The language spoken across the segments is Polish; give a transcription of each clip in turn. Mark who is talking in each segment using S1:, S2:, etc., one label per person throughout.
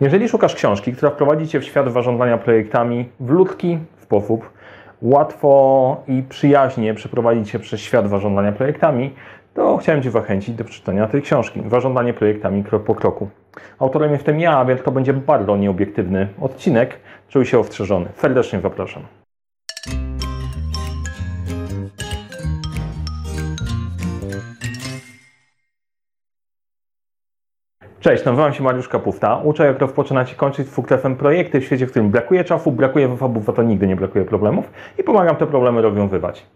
S1: Jeżeli szukasz książki, która wprowadzi Cię w świat zarządzania projektami w ludzki sposób, łatwo i przyjaźnie przeprowadzi Cię przez świat zarządzania projektami, to chciałem Cię zachęcić do przeczytania tej książki Zarządzanie projektami krok po kroku. Autorem jestem ja, więc to będzie bardzo nieobiektywny odcinek. Czuj się ostrzeżony. Serdecznie zapraszam. Cześć, nazywam się Mariusz Kapusta. Uczę, jak rozpoczynać i kończyć fukrefem projekty w świecie, w którym brakuje czasu, brakuje wyfabów, a to nigdy nie brakuje problemów i pomagam te problemy rozwiązywać.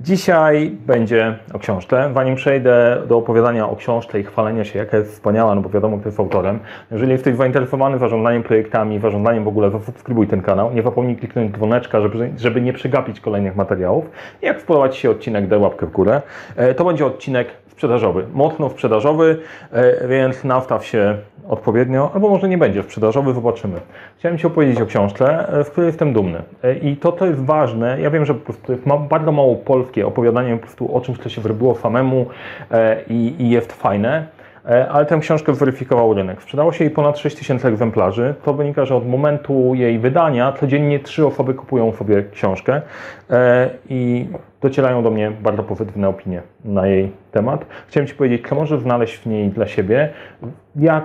S1: Dzisiaj będzie o książce. Zanim przejdę do opowiadania o książce i chwalenia się, jaka jest wspaniała, no bo wiadomo, kto jest autorem. Jeżeli jesteś zainteresowany zarządzaniem projektami, zarządzaniem w ogóle, zasubskrybuj ten kanał. Nie zapomnij kliknąć dzwoneczka, żeby, żeby nie przegapić kolejnych materiałów. Jak Ci się odcinek, daj łapkę w górę. E, to będzie odcinek sprzedażowy, mocno sprzedażowy, e, więc nastaw się odpowiednio, albo może nie będzie sprzedażowy, zobaczymy. Chciałem Ci opowiedzieć o książce, e, w której jestem dumny. E, I to, to jest ważne, ja wiem, że po prostu jest bardzo mało polskie opowiadanie po prostu o czymś, co się wyrobiło samemu i, i jest fajne. Ale tę książkę zweryfikował rynek. Sprzedało się jej ponad 6 tysięcy egzemplarzy. To wynika, że od momentu jej wydania codziennie trzy osoby kupują sobie książkę i docierają do mnie bardzo pozytywne opinie na jej temat. Chciałem Ci powiedzieć, co możesz znaleźć w niej dla siebie, jak,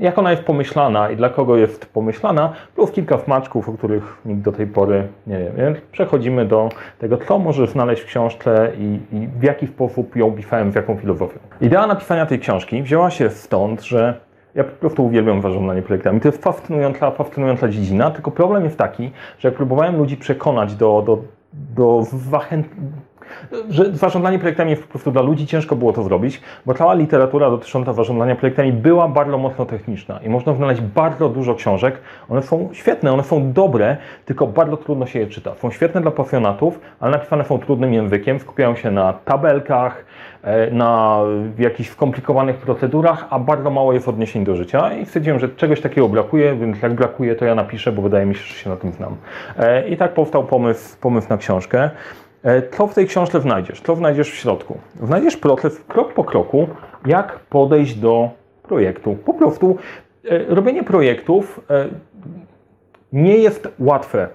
S1: jak ona jest pomyślana i dla kogo jest pomyślana, plus kilka smaczków, o których nikt do tej pory nie wie. Więc przechodzimy do tego, co możesz znaleźć w książce i, i w jaki sposób ją pisałem, w jaką filozofię. Idea napisania tej książki wzięła się stąd, że ja po prostu uwielbiam zarządzanie projektami. To jest fascynująca, fascynująca dziedzina, tylko problem jest taki, że jak próbowałem ludzi przekonać do, do do zachęt... że zarządzanie projektami po prostu dla ludzi ciężko było to zrobić, bo cała literatura dotycząca zarządzania projektami była bardzo mocno techniczna i można znaleźć bardzo dużo książek. One są świetne, one są dobre, tylko bardzo trudno się je czyta. Są świetne dla pasjonatów, ale napisane są trudnym językiem, skupiają się na tabelkach, e, na jakichś skomplikowanych procedurach, a bardzo mało jest odniesień do życia i stwierdziłem, że czegoś takiego brakuje, więc jak brakuje, to ja napiszę, bo wydaje mi się, że się na tym znam. E, I tak powstał pomysł, pomysł na książkę. E, co w tej książce znajdziesz? Co znajdziesz w środku? Znajdziesz proces krok po kroku, jak podejść do projektu. Po prostu robienie projektów nie jest łatwe.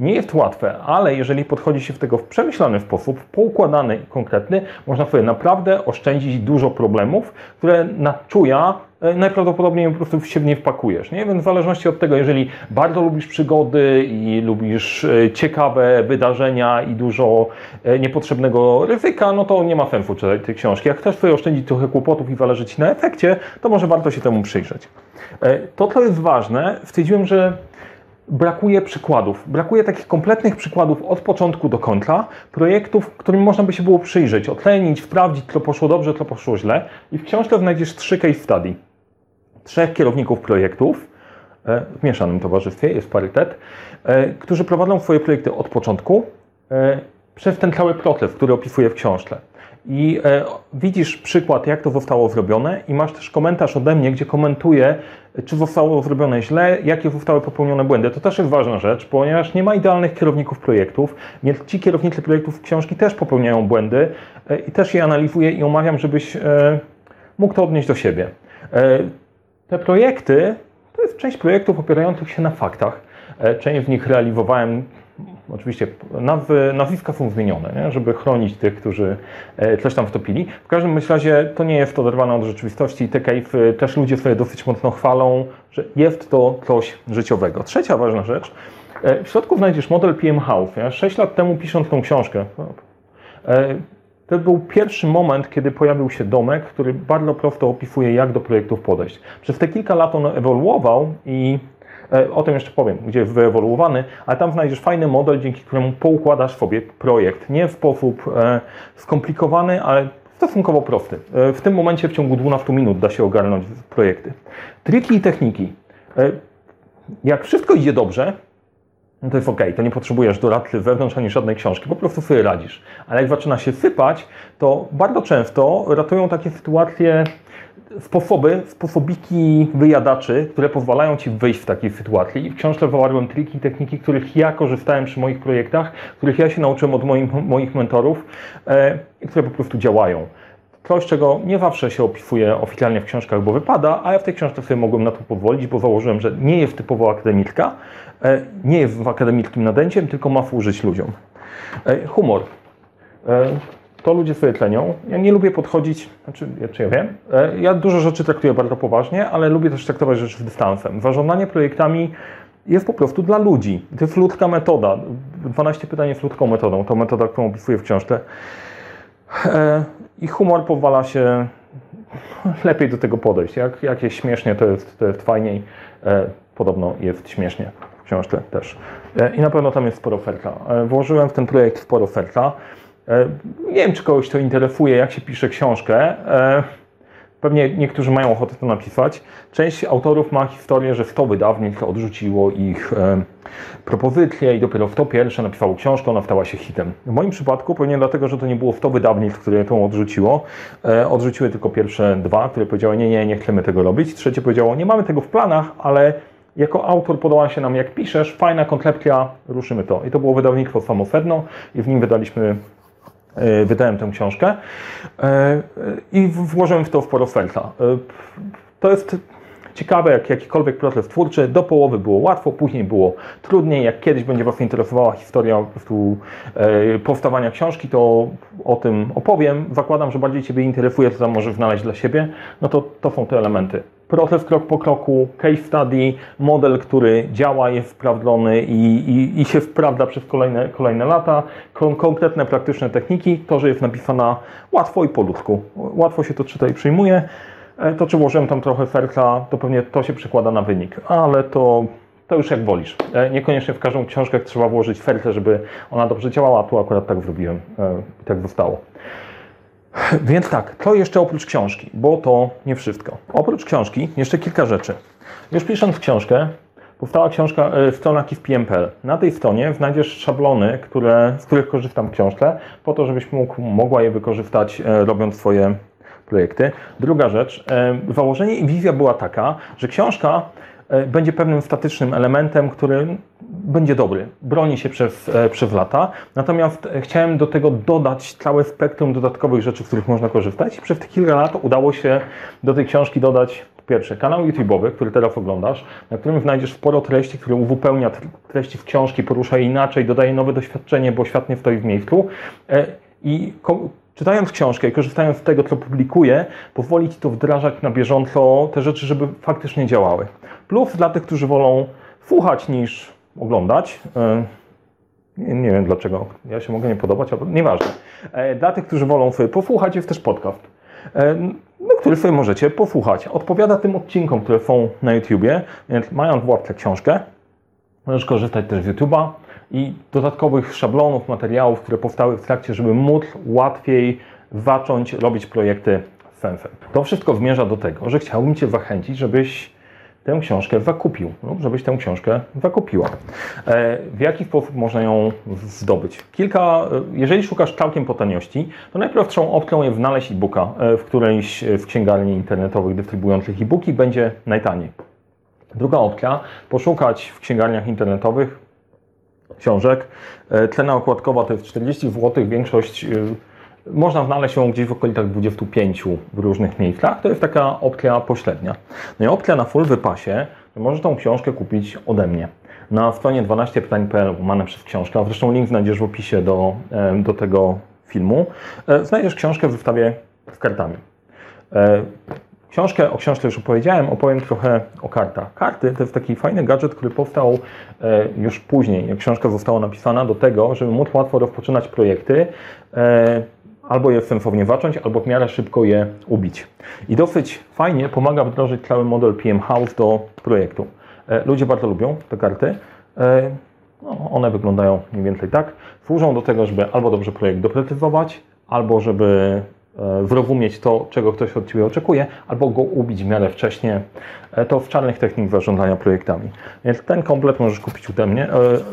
S1: Nie jest łatwe, ale jeżeli podchodzi się w tego w przemyślany sposób, poukładany i konkretny, można sobie naprawdę oszczędzić dużo problemów, które na czuja e, najprawdopodobniej po prostu w siebie nie wpakujesz. Nie? Więc w zależności od tego, jeżeli bardzo lubisz przygody i lubisz e, ciekawe wydarzenia i dużo e, niepotrzebnego ryzyka, no to nie ma sensu czytać tej książki. Jak chcesz sobie oszczędzić trochę kłopotów i zależy Ci na efekcie, to może warto się temu przyjrzeć. To, co jest ważne, stwierdziłem, że brakuje przykładów. Brakuje takich kompletnych przykładów od początku do końca, projektów, którym można by się było przyjrzeć, ocenić, sprawdzić, co poszło dobrze, co poszło źle. I w książce znajdziesz trzy case study. Trzech kierowników projektów e, w mieszanym towarzystwie, jest parytet, e, którzy prowadzą swoje projekty od początku e, przez ten cały proces, który opisuję w książce. I widzisz przykład, jak to zostało zrobione, i masz też komentarz ode mnie, gdzie komentuję, czy zostało zrobione źle, jakie zostały popełnione błędy. To też jest ważna rzecz, ponieważ nie ma idealnych kierowników projektów, więc ci kierownicy projektów książki też popełniają błędy i też je analizuję i omawiam, żebyś mógł to odnieść do siebie. Te projekty to jest część projektów opierających się na faktach. E, część z nich realizowałem Oczywiście nazwiska są zmienione, nie? żeby chronić tych, którzy e, coś tam wtopili. W każdym razie to nie jest oderwane od rzeczywistości. Te cave też ludzie sobie dosyć mocno chwalą, że jest to coś życiowego. Trzecia ważna rzecz. E, w środku znajdziesz model PM House. Ja 6 lat temu pisząc tą książkę, to był pierwszy moment, kiedy pojawił się domek, który bardzo prosto opisuje, jak do projektów podejść. Przez te kilka lat on ewoluował i E, o tym jeszcze powiem, gdzie jest wyewoluowany, ale tam znajdziesz fajny model, dzięki któremu poukładasz sobie projekt. Nie w sposób e, skomplikowany, ale stosunkowo prosty. E, w tym momencie w ciągu 12 minut da się ogarnąć projekty. Triki i techniki. Jak wszystko idzie dobrze, no to jest ok, to nie potrzebujesz doradcy wewnątrz ani żadnej książki, po prostu sobie radzisz. Ale jak zaczyna się sypać, to bardzo często ratują takie sytuacje sposoby, sposobiki wyjadaczy, które pozwalają Ci wyjść w takiej sytuacji. I w książce zawarłem triki, techniki, których ja korzystałem przy moich projektach, których ja się nauczyłem od moich, mentorów e, które po prostu działają. Coś, czego nie zawsze się opisuje oficjalnie w książkach, bo wypada, a ja w tej książce sobie mogłem na to pozwolić, bo założyłem, że nie jest typowo akademicka, e, nie jest akademickim nadęciem, tylko ma służyć ludziom. E, humor. E, to ludzie sobie tlenią. Ja nie lubię podchodzić, znaczy, czy ja wiem, ja dużo rzeczy traktuję bardzo poważnie, ale lubię też traktować rzeczy z dystansem. Zarządzanie projektami jest po prostu dla ludzi. To jest ludzka metoda. 12 pytań jest ludzką metodą. To metoda, którą opisuję w książce. I humor pozwala się lepiej do tego podejść. Jak, jak jest śmiesznie, to jest, to jest fajniej. Podobno jest śmiesznie w książce też. I na pewno tam jest sporo oferta. Włożyłem w ten projekt sporo oferta. Nie wiem, czy kogoś to interesuje, jak się pisze książkę. Pewnie niektórzy mają ochotę to napisać. Część autorów ma historię, że 100 wydawnictw odrzuciło ich e, propozycje i dopiero w to pierwsze napisało książkę, ona stała się hitem. W moim przypadku pewnie dlatego, że to nie było 100 wydawnictw, które to odrzuciło. E, odrzuciły tylko pierwsze dwa, które powiedziały nie, nie, nie chcemy tego robić. Trzecie powiedziało nie mamy tego w planach, ale jako autor podoba się nam jak piszesz, fajna koncepcja, ruszymy to. I to było wydawnictwo Samosedno i w nim wydaliśmy wydałem tę książkę e, i włożyłem w to w porofelta. E, to jest ciekawe, jak jakikolwiek proces twórczy. Do połowy było łatwo, później było trudniej. Jak kiedyś będzie Was interesowała historia powstawania książki, to o tym opowiem. Zakładam, że bardziej Ciebie interesuje, co tam możesz znaleźć dla siebie. No to to są te elementy proces krok po kroku, case study, model, który działa, jest sprawdzony i, i, i się sprawdza przez kolejne, kolejne lata, Kon konkretne praktyczne techniki, to, że jest napisana łatwo i po ludzku. Łatwo się to czyta i przyjmuje. E, to, czy włożyłem tam trochę serca, to pewnie to się przekłada na wynik, ale to, to już jak wolisz. E, niekoniecznie w każdą książkę trzeba włożyć serce, żeby ona dobrze działała, tu akurat tak zrobiłem e, tak zostało. Więc tak, to jeszcze oprócz książki, bo to nie wszystko. Oprócz książki jeszcze kilka rzeczy. Już pisząc książkę, powstała książka, e, strona kif.pl. Na tej stronie znajdziesz szablony, które, z których korzystam w książce, po to, żebyś mógł, mogła je wykorzystać e, robiąc swoje projekty. Druga rzecz, e, założenie i wizja była taka, że książka będzie pewnym statycznym elementem, który będzie dobry, broni się przez, e, przez lata. Natomiast e, chciałem do tego dodać całe spektrum dodatkowych rzeczy, z których można korzystać. I przez te kilka lat udało się do tej książki dodać pierwsze kanał YouTube'owy, który teraz oglądasz, na którym znajdziesz sporo treści, które uzupełnia treści w książki, porusza je inaczej, dodaje nowe doświadczenie, bo świat nie stoi w miejscu. E, I czytając książkę i korzystając z tego, co publikuję, pozwoli Ci to wdrażać na bieżąco te rzeczy, żeby faktycznie działały. Plus dla tych, którzy wolą słuchać niż oglądać. E, nie, nie, wiem dlaczego. Ja się mogę nie podobać, ale nieważne. E, dla tych, którzy wolą sobie posłuchać, jest też podcast, e, no, który sobie możecie posłuchać. Odpowiada tym odcinkom, które są na YouTubie, więc mając w łapce książkę, możesz korzystać też z YouTube'a i dodatkowych szablonów, materiałów, które powstały w trakcie, żeby móc łatwiej zacząć robić projekty sensem. To wszystko zmierza do tego, że chciałbym Cię zachęcić, żebyś tę książkę zakupił lub żebyś tę książkę zakupiła. E, w jaki sposób można ją zdobyć? Kilka, e, jeżeli szukasz całkiem po taniości, to najprostszą opcją jest znaleźć e-booka w którejś z księgarni internetowych dystrybuujących e-booki, będzie najtaniej. Druga opcja, poszukać w księgarniach internetowych książek. Cena okładkowa to jest 40 zł, większość można znaleźć ją gdzieś w okolicach 25 w różnych miejscach. To jest taka opcja pośrednia. No i opcja na full wypasie, możesz tą książkę kupić ode mnie. Na stronie 12pytań.pl łamane przez książkę, zresztą link znajdziesz w opisie do, do tego filmu, e, znajdziesz książkę w zestawie z kartami. E, książkę, o książce już opowiedziałem, opowiem trochę o kartach. Karty to jest taki fajny gadżet, który powstał e, już później, jak książka została napisana, do tego, żeby móc łatwo rozpoczynać projekty albo je sensownie zacząć, albo w miarę szybko je ubić. I dosyć fajnie pomaga wdrożyć cały model PM House do projektu. E, ludzie bardzo lubią te karty. E, no, one wyglądają mniej więcej tak. Służą do tego, żeby albo dobrze projekt doprecyzować, albo żeby e, zrozumieć to, czego ktoś od Ciebie oczekuje, albo go ubić w miarę wcześnie. To w czarnych technik zarządzania projektami. Więc ten komplet możesz kupić ode mnie,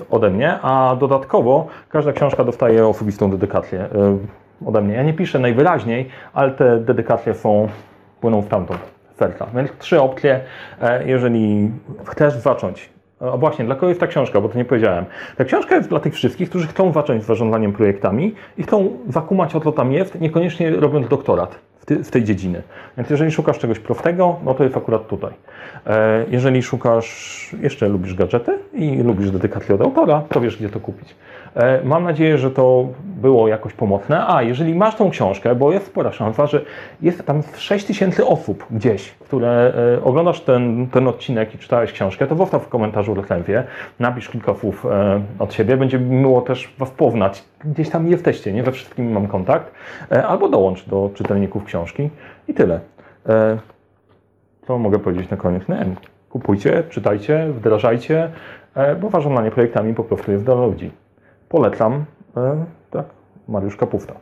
S1: ode mnie a dodatkowo każda książka dostaje osobistą dedykację ode mnie. Ja nie piszę najwyraźniej, ale te dedykacje są, płyną w tamtą serca. Więc trzy opcje, e, jeżeli chcesz zacząć. O właśnie, dla kogo jest ta książka, bo to nie powiedziałem. Ta książka jest dla tych wszystkich, którzy chcą zacząć z zarządzaniem projektami i chcą zakumać o co tam jest, niekoniecznie robiąc doktorat w, tej dziedziny. Więc jeżeli szukasz czegoś prostego, no to jest akurat tutaj. E, jeżeli szukasz, jeszcze lubisz gadżety i lubisz dedykację od autora, to wiesz, gdzie to kupić. E, mam nadzieję, że to było jakoś pomocne. A, jeżeli masz tą książkę, bo jest spora szansa, że jest tam 6 tysięcy osób gdzieś, które e, oglądasz ten, ten odcinek i czytałeś książkę, to zostaw w komentarzu recenzję, napisz kilka słów od siebie. Będzie mi miło też Was poznać. Gdzieś tam jesteście, nie? We wszystkim mam kontakt. Albo dołącz do czytelników książki i tyle. Co mogę powiedzieć na koniec? Nie wiem. Kupujcie, czytajcie, wdrażajcie, bo zarządzanie projektami po prostu jest dla ludzi. Polecam, tak, Mariusz Kapufta.